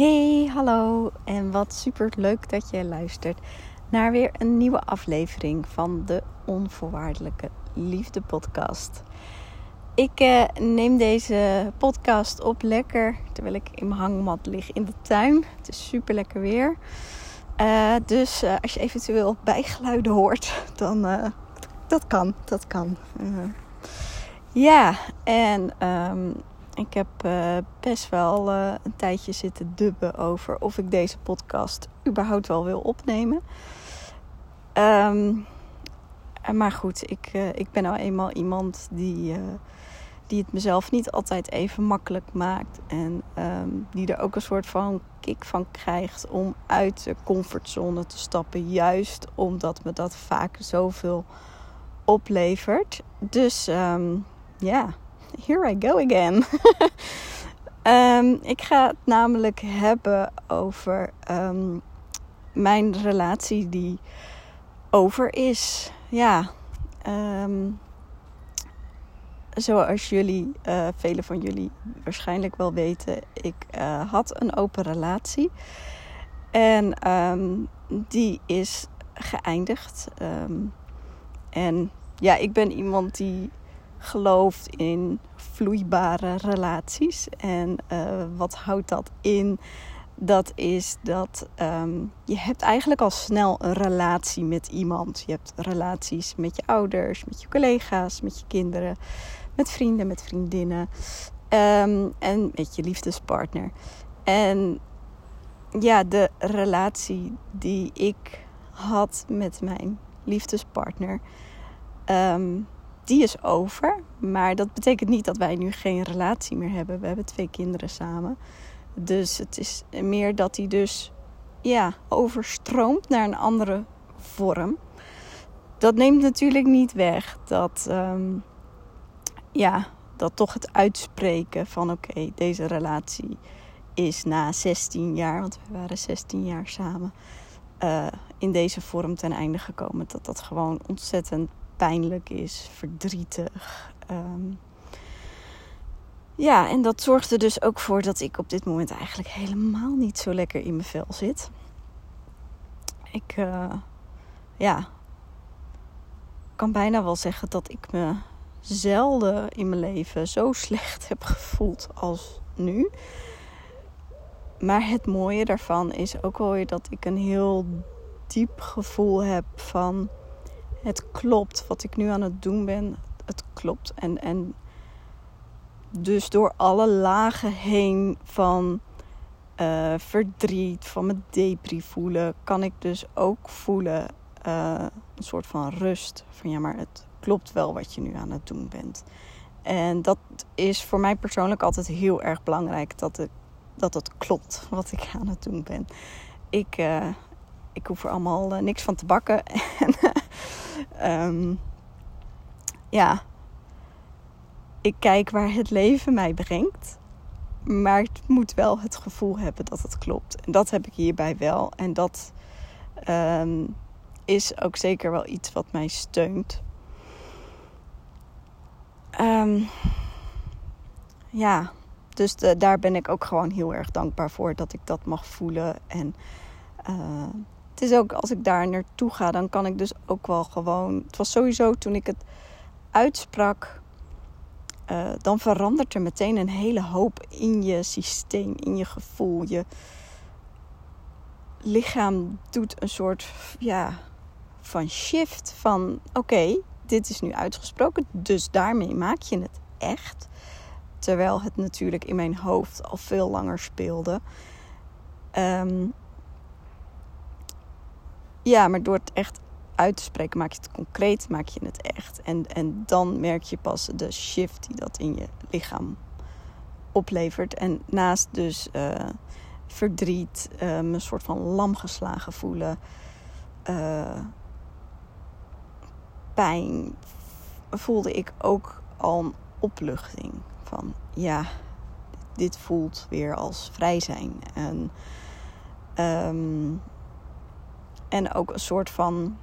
Hey, hallo en wat super leuk dat je luistert naar weer een nieuwe aflevering van de Onvoorwaardelijke Liefde Podcast. Ik eh, neem deze podcast op lekker terwijl ik in mijn hangmat lig in de tuin. Het is super lekker weer. Uh, dus uh, als je eventueel bijgeluiden hoort, dan uh, dat kan, dat kan. ja, en um, ik heb uh, best wel uh, een tijdje zitten dubben over of ik deze podcast überhaupt wel wil opnemen. Um, maar goed, ik, uh, ik ben nou eenmaal iemand die, die het mezelf niet altijd even makkelijk maakt. En um, die er ook een soort van kick van krijgt om uit de comfortzone te stappen. Juist omdat me dat vaak zoveel oplevert. Dus um, ja here I go again. um, ik ga het namelijk hebben over um, mijn relatie die over is. Ja, um, zoals jullie, uh, velen van jullie waarschijnlijk wel weten, ik uh, had een open relatie. En die is geëindigd. en ja, ik ben iemand die gelooft in vloeibare relaties. En uh, wat houdt dat in? Dat is dat um, je hebt eigenlijk al snel een relatie met iemand. Je hebt relaties met je ouders, met je collega's, met je kinderen, met vrienden, met vriendinnen um, en met je liefdespartner. En ja, de relatie die ik had met mijn liefdespartner. Um, die is over. Maar dat betekent niet dat wij nu geen relatie meer hebben. We hebben twee kinderen samen. Dus het is meer dat hij dus ja, overstroomt naar een andere vorm. Dat neemt natuurlijk niet weg dat, um, ja, dat toch het uitspreken van oké, deze relatie is na 16 jaar, want we waren 16 jaar samen, uh, in deze vorm ten einde gekomen. Dat dat gewoon ontzettend pijnlijk is, verdrietig. Um, ja, en dat zorgt er dus ook voor dat ik op dit moment eigenlijk helemaal niet zo lekker in mijn vel zit. Ik, uh, ja, kan bijna wel zeggen dat ik me zelden in mijn leven zo slecht heb gevoeld als nu. Maar het mooie daarvan is ook wel weer dat ik een heel diep gevoel heb van het klopt wat ik nu aan het doen ben. Het klopt. En, en dus door alle lagen heen van uh, verdriet, van me depri voelen, kan ik dus ook voelen uh, een soort van rust. Van ja, maar het klopt wel wat je nu aan het doen bent. En dat is voor mij persoonlijk altijd heel erg belangrijk dat het, dat het klopt wat ik aan het doen ben. Ik, uh, ik hoef er allemaal niks van te bakken. en um, ja, ik kijk waar het leven mij brengt. Maar het moet wel het gevoel hebben dat het klopt. En dat heb ik hierbij wel. En dat um, is ook zeker wel iets wat mij steunt. Um, ja, dus daar ben ik ook gewoon heel erg dankbaar voor dat ik dat mag voelen. En uh, het is ook als ik daar naartoe ga, dan kan ik dus ook wel gewoon. Het was sowieso toen ik het uitsprak, uh, dan verandert er meteen een hele hoop in je systeem, in je gevoel. Je lichaam doet een soort ja, van shift van oké, dit is nu uitgesproken, dus daarmee maak je het echt. Terwijl het natuurlijk in mijn hoofd al veel langer speelde. Um, ja, maar door het echt uit te spreken maak je het concreet, maak je het echt. En, en dan merk je pas de shift die dat in je lichaam oplevert. En naast dus uh, verdriet, uh, een soort van lam geslagen voelen, uh, pijn, voelde ik ook al een opluchting. Van ja, dit voelt weer als vrij zijn. En um, en ook een soort van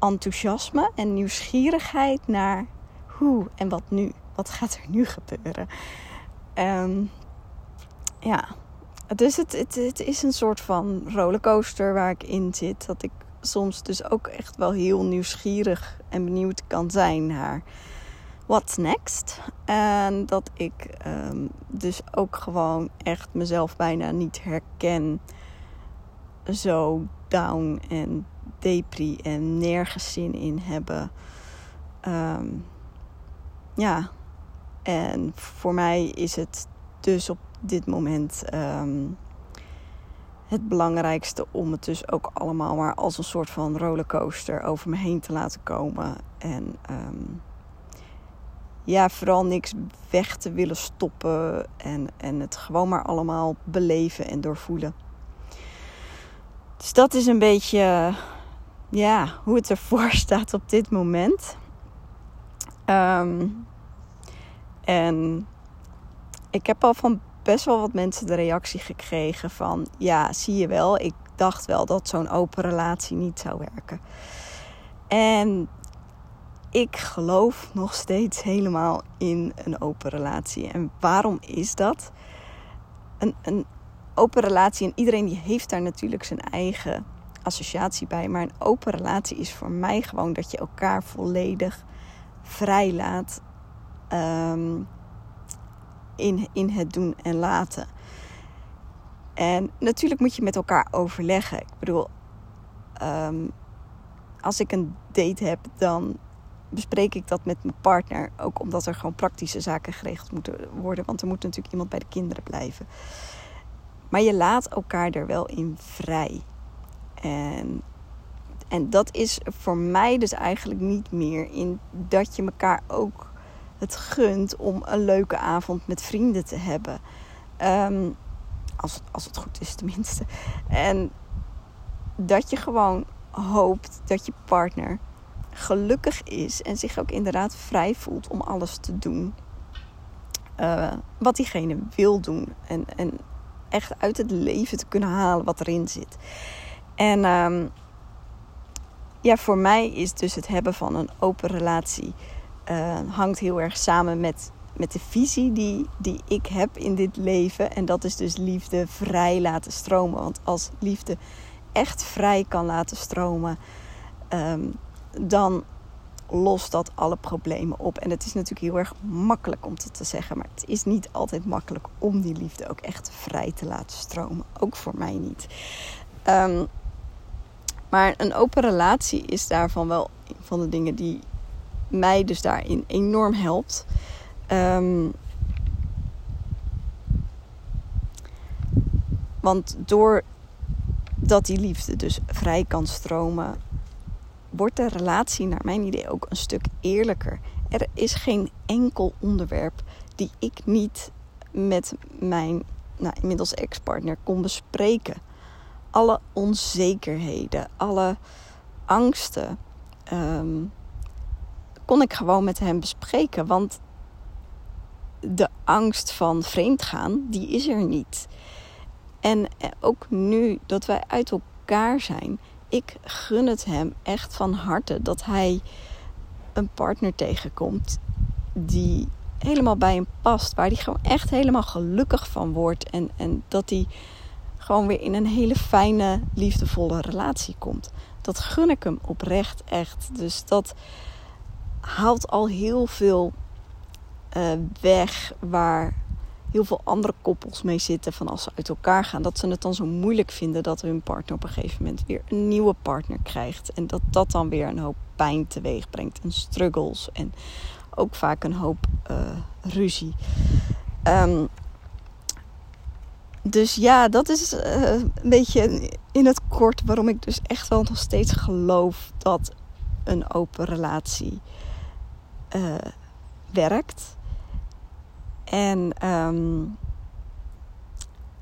enthousiasme en nieuwsgierigheid naar hoe en wat nu. Wat gaat er nu gebeuren? Um, ja, dus het, het, het is een soort van rollercoaster waar ik in zit. Dat ik soms dus ook echt wel heel nieuwsgierig en benieuwd kan zijn naar what's next. En dat ik ehm, dus ook gewoon echt mezelf bijna niet herken. Zo down en depri en nergens zin in hebben. Ehm, ja, en voor mij is het dus op dit moment ehm, het belangrijkste om het dus ook allemaal maar als een soort van rollercoaster over me heen te laten komen. En um, ja, vooral niks weg te willen stoppen en, en het gewoon maar allemaal beleven en doorvoelen. Dus dat is een beetje ja, hoe het ervoor staat op dit moment. Um, en ik heb al van best wel wat mensen de reactie gekregen van... ja, zie je wel, ik dacht wel dat zo'n open relatie niet zou werken. En ik geloof nog steeds helemaal in een open relatie. En waarom is dat? Een, een open relatie, en iedereen die heeft daar natuurlijk zijn eigen associatie bij. Maar een open relatie is voor mij gewoon dat je elkaar volledig vrijlaat um, in, in het doen en laten. En natuurlijk moet je met elkaar overleggen. Ik bedoel, um, als ik een date heb, dan bespreek ik dat met mijn partner. Ook omdat er gewoon praktische zaken geregeld moeten worden. Want er moet natuurlijk iemand bij de kinderen blijven. Maar je laat elkaar er wel in vrij. En, en dat is voor mij dus eigenlijk niet meer in dat je elkaar ook het gunt om een leuke avond met vrienden te hebben. Ehm, als, als het goed is, tenminste. En dat je gewoon hoopt dat je partner gelukkig is en zich ook inderdaad vrij voelt om alles te doen uh, wat diegene wil doen. En, en echt uit het leven te kunnen halen wat erin zit. En um, ja, voor mij is dus het hebben van een open relatie uh, hangt heel erg samen met, met de visie die, die ik heb in dit leven. En dat is dus liefde vrij laten stromen. Want als liefde echt vrij kan laten stromen, um, dan lost dat alle problemen op. En het is natuurlijk heel erg makkelijk om dat te zeggen, maar het is niet altijd makkelijk om die liefde ook echt vrij te laten stromen. Ook voor mij niet. Um, maar een open relatie is daarvan wel een van de dingen die mij dus daarin enorm helpt. Um, want doordat die liefde dus vrij kan stromen, wordt de relatie naar mijn idee ook een stuk eerlijker. Er is geen enkel onderwerp die ik niet met mijn nou, inmiddels ex-partner kon bespreken. Alle onzekerheden, alle angsten. Um, kon ik gewoon met hem bespreken. Want de angst van vreemdgaan, die is er niet. En ook nu dat wij uit elkaar zijn, ik gun het hem echt van harte dat hij een partner tegenkomt die helemaal bij hem past, waar hij gewoon echt helemaal gelukkig van wordt en, en dat hij gewoon weer in een hele fijne, liefdevolle relatie komt. Dat gun ik hem oprecht echt. Dus dat haalt al heel veel uh, weg waar heel veel andere koppels mee zitten van als ze uit elkaar gaan. Dat ze het dan zo moeilijk vinden dat hun partner op een gegeven moment weer een nieuwe partner krijgt. En dat dat dan weer een hoop pijn teweeg brengt en struggles en ook vaak een hoop uh, ruzie. Um, dus ja, dat is uh, een beetje in het kort waarom ik dus echt wel nog steeds geloof dat een open relatie uh, werkt. En um,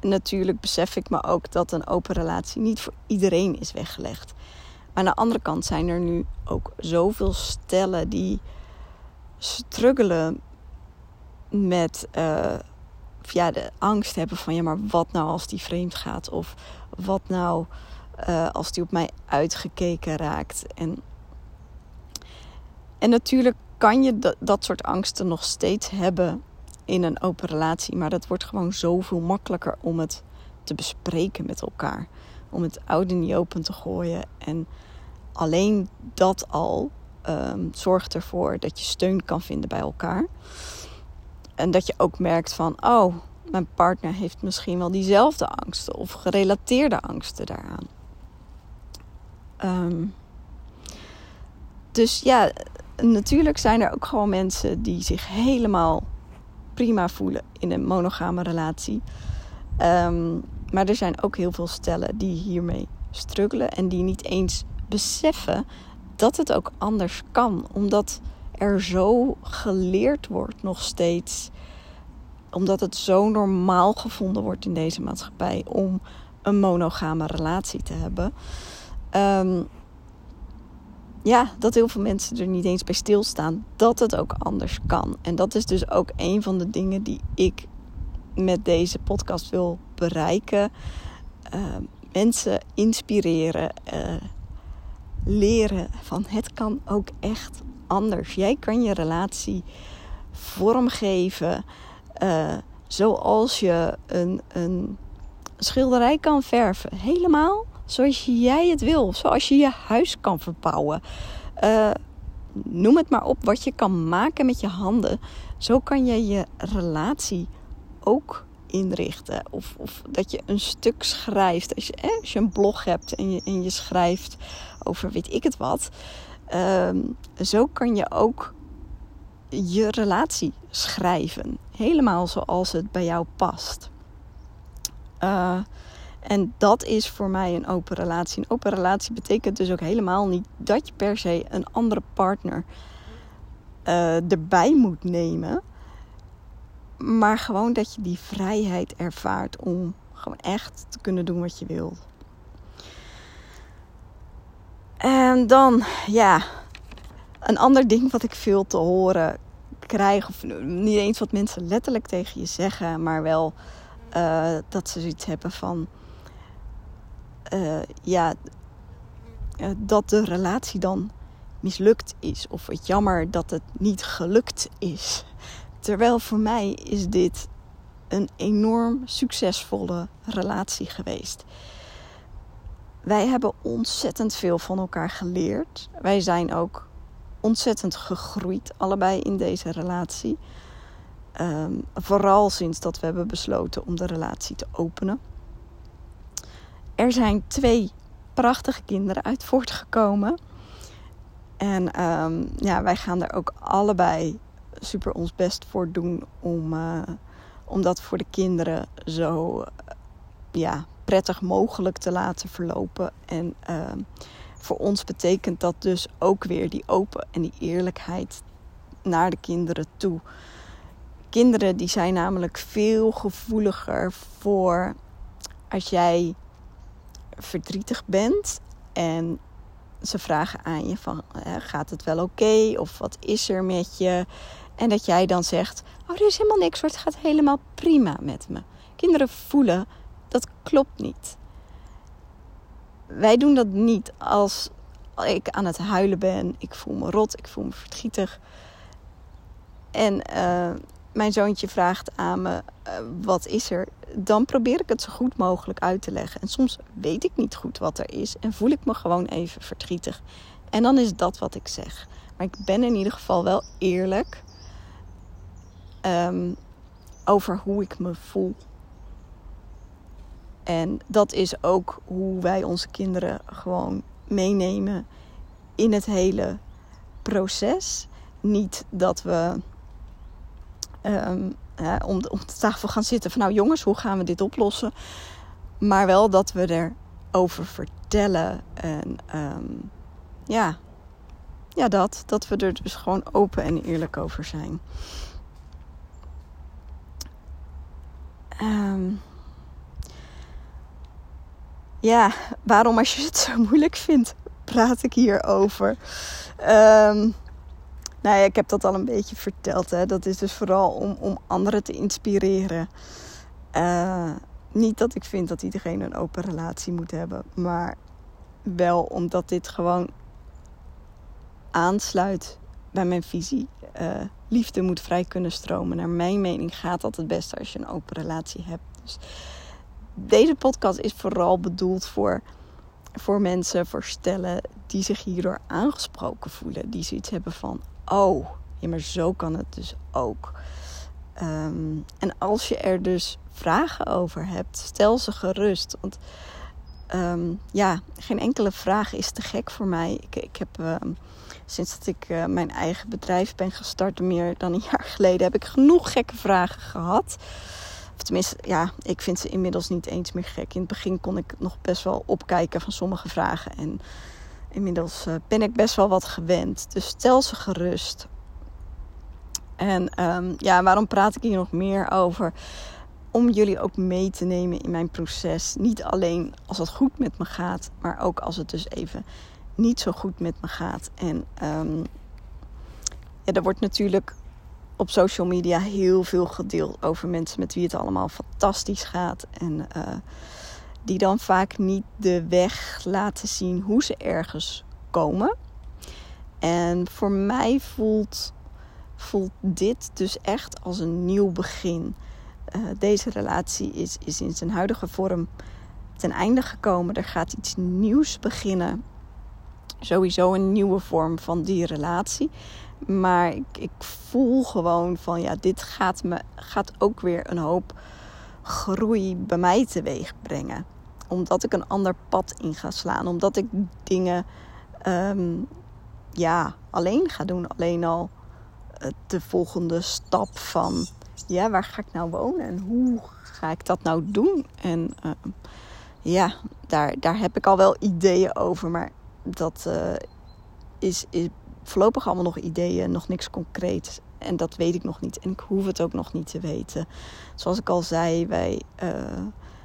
natuurlijk besef ik me ook dat een open relatie niet voor iedereen is weggelegd. Maar aan de andere kant zijn er nu ook zoveel stellen die struggelen met uh, ja, de angst hebben van ja, maar wat nou als die vreemd gaat? Of wat nou uh, als die op mij uitgekeken raakt? En, en natuurlijk kan je dat, dat soort angsten nog steeds hebben in een open relatie. Maar dat wordt gewoon zoveel makkelijker om het te bespreken met elkaar. Om het oude niet open te gooien. En alleen dat al um, zorgt ervoor dat je steun kan vinden bij elkaar. En dat je ook merkt van, oh, mijn partner heeft misschien wel diezelfde angsten of gerelateerde angsten daaraan. Ehm, dus ja, natuurlijk zijn er ook gewoon mensen die zich helemaal prima voelen in een monogame relatie. Ehm, maar er zijn ook heel veel stellen die hiermee struggelen en die niet eens beseffen dat het ook anders kan. Omdat er zo geleerd wordt nog steeds. Omdat het zo normaal gevonden wordt in deze maatschappij om een monogame relatie te hebben. Um, ja, dat heel veel mensen er niet eens bij stilstaan dat het ook anders kan. En dat is dus ook een van de dingen die ik met deze podcast wil bereiken. Uh, mensen inspireren, uh, leren van het kan ook echt anders. Jij kan je relatie vormgeven uh, zoals je een, een schilderij kan verven. Helemaal zoals jij het wil. Zoals je je huis kan verbouwen. Uh, noem het maar op wat je kan maken met je handen. Zo kan je je relatie ook inrichten. Of, of dat je een stuk schrijft. Als je, eh, je een blog hebt en je, en je schrijft over weet ik het wat. Uh, zo kan je ook je relatie schrijven. Helemaal zoals het bij jou past. Uh, en dat is voor mij een open relatie. Een open relatie betekent dus ook helemaal niet dat je per se een andere partner uh, erbij moet nemen. Maar gewoon dat je die vrijheid ervaart om gewoon echt te kunnen doen wat je wilt. En dan, ja, een ander ding wat ik veel te horen krijg, of niet eens wat mensen letterlijk tegen je zeggen, maar wel uh, dat ze zoiets hebben van uh, ja, uh, dat de relatie dan mislukt is. Of het jammer dat het niet gelukt is. Terwijl voor mij is dit een enorm succesvolle relatie geweest. Wij hebben ontzettend veel van elkaar geleerd. Wij zijn ook ontzettend gegroeid, allebei in deze relatie. Um, vooral sinds dat we hebben besloten om de relatie te openen. Er zijn twee prachtige kinderen uit voortgekomen. En um, ja, wij gaan er ook allebei super ons best voor doen om, uh, om dat voor de kinderen zo uh, ja, prettig mogelijk te laten verlopen. En uh, voor ons betekent dat dus ook weer die open en die eerlijkheid naar de kinderen toe. Kinderen die zijn namelijk veel gevoeliger voor als jij verdrietig bent en ze vragen aan je van gaat het wel oké of wat is er met je? En dat jij dan zegt oh er is helemaal niks hoor het gaat helemaal prima met me. Kinderen voelen dat klopt niet. Wij doen dat niet als ik aan het huilen ben ik voel me rot ik voel me verdrietig. En uh, mijn zoontje vraagt aan me: uh, wat is er? Dan probeer ik het zo goed mogelijk uit te leggen. En soms weet ik niet goed wat er is en voel ik me gewoon even verdrietig. En dan is dat wat ik zeg. Maar ik ben in ieder geval wel eerlijk um, over hoe ik me voel. En dat is ook hoe wij onze kinderen gewoon meenemen in het hele proces. Niet dat we um, om, om de tafel gaan zitten van nou jongens, hoe gaan we dit oplossen? Maar wel dat we erover vertellen en um, ja, ja dat, dat we er dus gewoon open en eerlijk over zijn. Um, ja, waarom als je het zo moeilijk vindt, praat ik hierover. Um, nou ja, ik heb dat al een beetje verteld. Hè. Dat is dus vooral om, om anderen te inspireren. Uh, niet dat ik vind dat iedereen een open relatie moet hebben. Maar wel omdat dit gewoon aansluit bij mijn visie. Uh, liefde moet vrij kunnen stromen. Naar mijn mening gaat dat het beste als je een open relatie hebt. Dus deze podcast is vooral bedoeld voor, voor mensen, voor stellen die zich hierdoor aangesproken voelen. Die zoiets hebben van: oh, ja, maar zo kan het dus ook. Ehm, en als je er dus vragen over hebt, stel ze gerust. Want um, ja, geen enkele vraag is te gek voor mij. Ik, ik heb um, sinds dat ik uh, mijn eigen bedrijf ben gestart, meer dan een jaar geleden, heb ik genoeg gekke vragen gehad. Of tenminste, ja, ik vind ze inmiddels niet eens meer gek. In het begin kon ik nog best wel opkijken van sommige vragen. En inmiddels uh, ben ik best wel wat gewend. Dus stel ze gerust. En um, ja, waarom praat ik hier nog meer over? om jullie ook mee te nemen in mijn proces. Niet alleen als het goed met me gaat, maar ook als het dus even niet zo goed met me gaat. En um, ja, er wordt natuurlijk op social media heel veel gedeeld over mensen met wie het allemaal fantastisch gaat. En uh, die dan vaak niet de weg laten zien hoe ze ergens komen. En voor mij voelt, voelt dit dus echt als een nieuw begin. Uh, deze relatie is, is in zijn huidige vorm ten einde gekomen. Er gaat iets nieuws beginnen. Sowieso een nieuwe vorm van die relatie. Maar ik, ik voel gewoon van ja, dit gaat, me, gaat ook weer een hoop groei bij mij teweeg brengen. Omdat ik een ander pad in ga slaan. Omdat ik dingen um, ja, alleen ga doen. Alleen al uh, de volgende stap van ja, waar ga ik nou wonen en hoe ga ik dat nou doen? En uh, ja, daar, daar heb ik al wel ideeën over, maar dat uh, is, is voorlopig allemaal nog ideeën, nog niks concreets. En dat weet ik nog niet. En ik hoef het ook nog niet te weten. Zoals ik al zei, wij uh,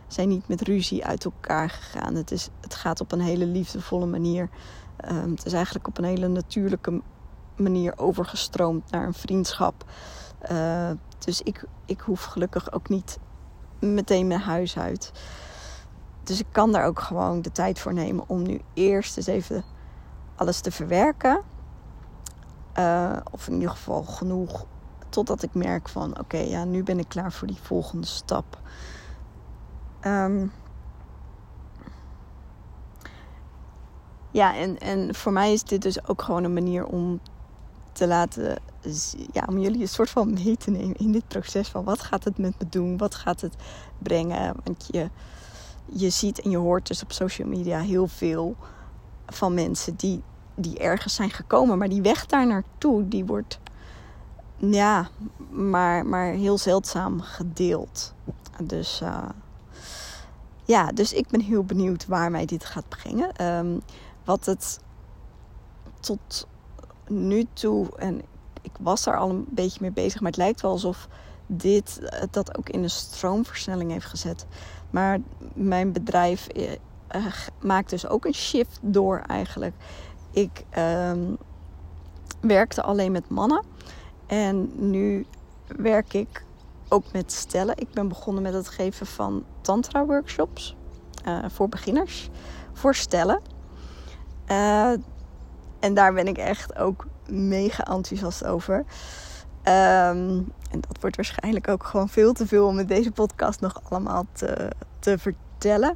zijn niet met ruzie uit elkaar gegaan. Het, is, het gaat op een hele liefdevolle manier. Um, het is eigenlijk op een hele natuurlijke manier overgestroomd naar een vriendschap. Uh, dus ik, ik hoef gelukkig ook niet meteen mijn huis uit. Dus ik kan daar ook gewoon de tijd voor nemen om nu eerst eens even alles te verwerken. Uh, of in ieder geval genoeg totdat ik merk van oké, ja, nu ben ik klaar voor die volgende stap. Um, ja, en, en voor mij is dit dus ook gewoon een manier om te laten, ja, om jullie een soort van mee te nemen in dit proces van wat gaat het met me doen, wat gaat het brengen. Want je, je ziet en je hoort dus op social media heel veel van mensen die, die ergens zijn gekomen, maar die weg daar naartoe, die wordt ja, maar, maar heel zeldzaam gedeeld. Dus uh, ja, dus ik ben heel benieuwd waar mij dit gaat brengen. Um, wat het tot nu toe, en ik was daar al een beetje mee bezig, maar het lijkt wel alsof dit eh, dat ook in een stroomversnelling heeft gezet. Maar mijn bedrijf eh, eh, maakt dus ook een shift door eigenlijk. Ik uh, werkte alleen met mannen en nu werk ik ook met stellen. Ik ben begonnen met het geven van tantra workshops uh, voor beginners, voor stellen. Uh, en daar ben ik echt ook mega enthousiast over. Um, en dat wordt waarschijnlijk ook gewoon veel te veel om met deze podcast nog allemaal te, te vertellen.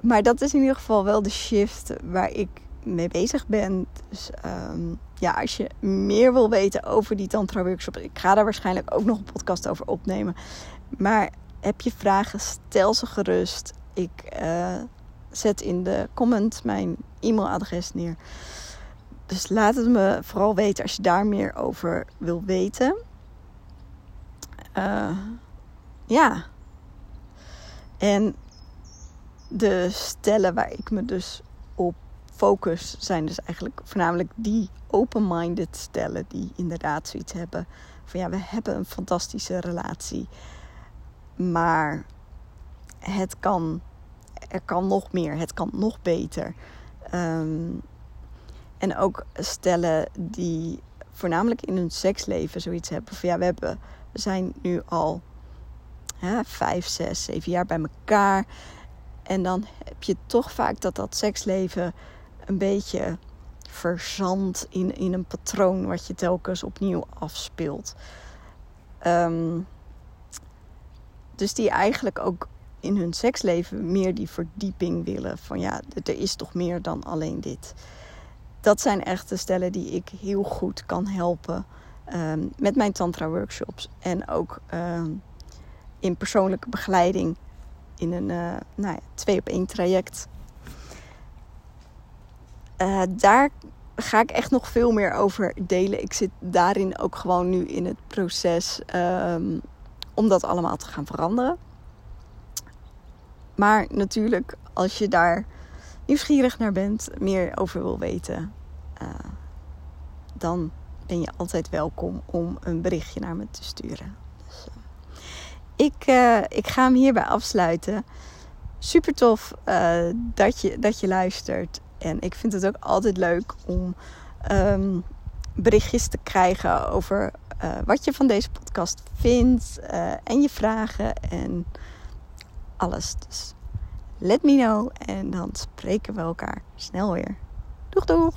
Maar dat is in ieder geval wel de shift waar ik mee bezig ben. Dus um, ja, als je meer wil weten over die Tantra workshop, ik ga daar waarschijnlijk ook nog een podcast over opnemen. Maar heb je vragen, stel ze gerust. Ik uh, zet in de comment mijn e-mailadres neer. Dus laat het me vooral weten als je daar meer over wil weten. Uh, ja. En de stellen waar ik me dus focus zijn dus eigenlijk voornamelijk die open-minded stellen die inderdaad zoiets hebben van ja, we hebben een fantastische relatie, maar het kan, er kan nog meer, het kan nog beter. Um, en ook stellen die voornamelijk in hun seksleven zoiets hebben van ja, we, hebben, we zijn nu al hè, vijf, zes, zeven jaar bij elkaar. En dan heb je toch vaak dat dat seksleven een beetje verzandt in, in een patroon wat je telkens opnieuw afspeelt. Um, dus die eigenlijk ook in hun seksleven meer die verdieping willen. Van ja, er is toch meer dan alleen dit. Dat zijn echt de stellen die ik heel goed kan helpen ehm, met mijn tantra workshops. En ook ehm, in persoonlijke begeleiding in een uh, nou ja, twee op één traject. Uh, daar ga ik echt nog veel meer over delen. Ik zit daarin ook gewoon nu in het proces um, om dat allemaal te gaan veranderen. Maar natuurlijk, als je daar nieuwsgierig naar bent, meer over wil weten, uh, dan ben je altijd welkom om een berichtje naar me te sturen. Dus, uh, ik, ik ga hem hierbij afsluiten. Super tof dat, je, dat je luistert. En ik vind het ook altijd leuk om um, berichtjes te krijgen over uh, wat je van deze podcast vindt. Uh, en je vragen en alles. Dus let me know. En dan spreken we elkaar snel weer. Doeg doeg!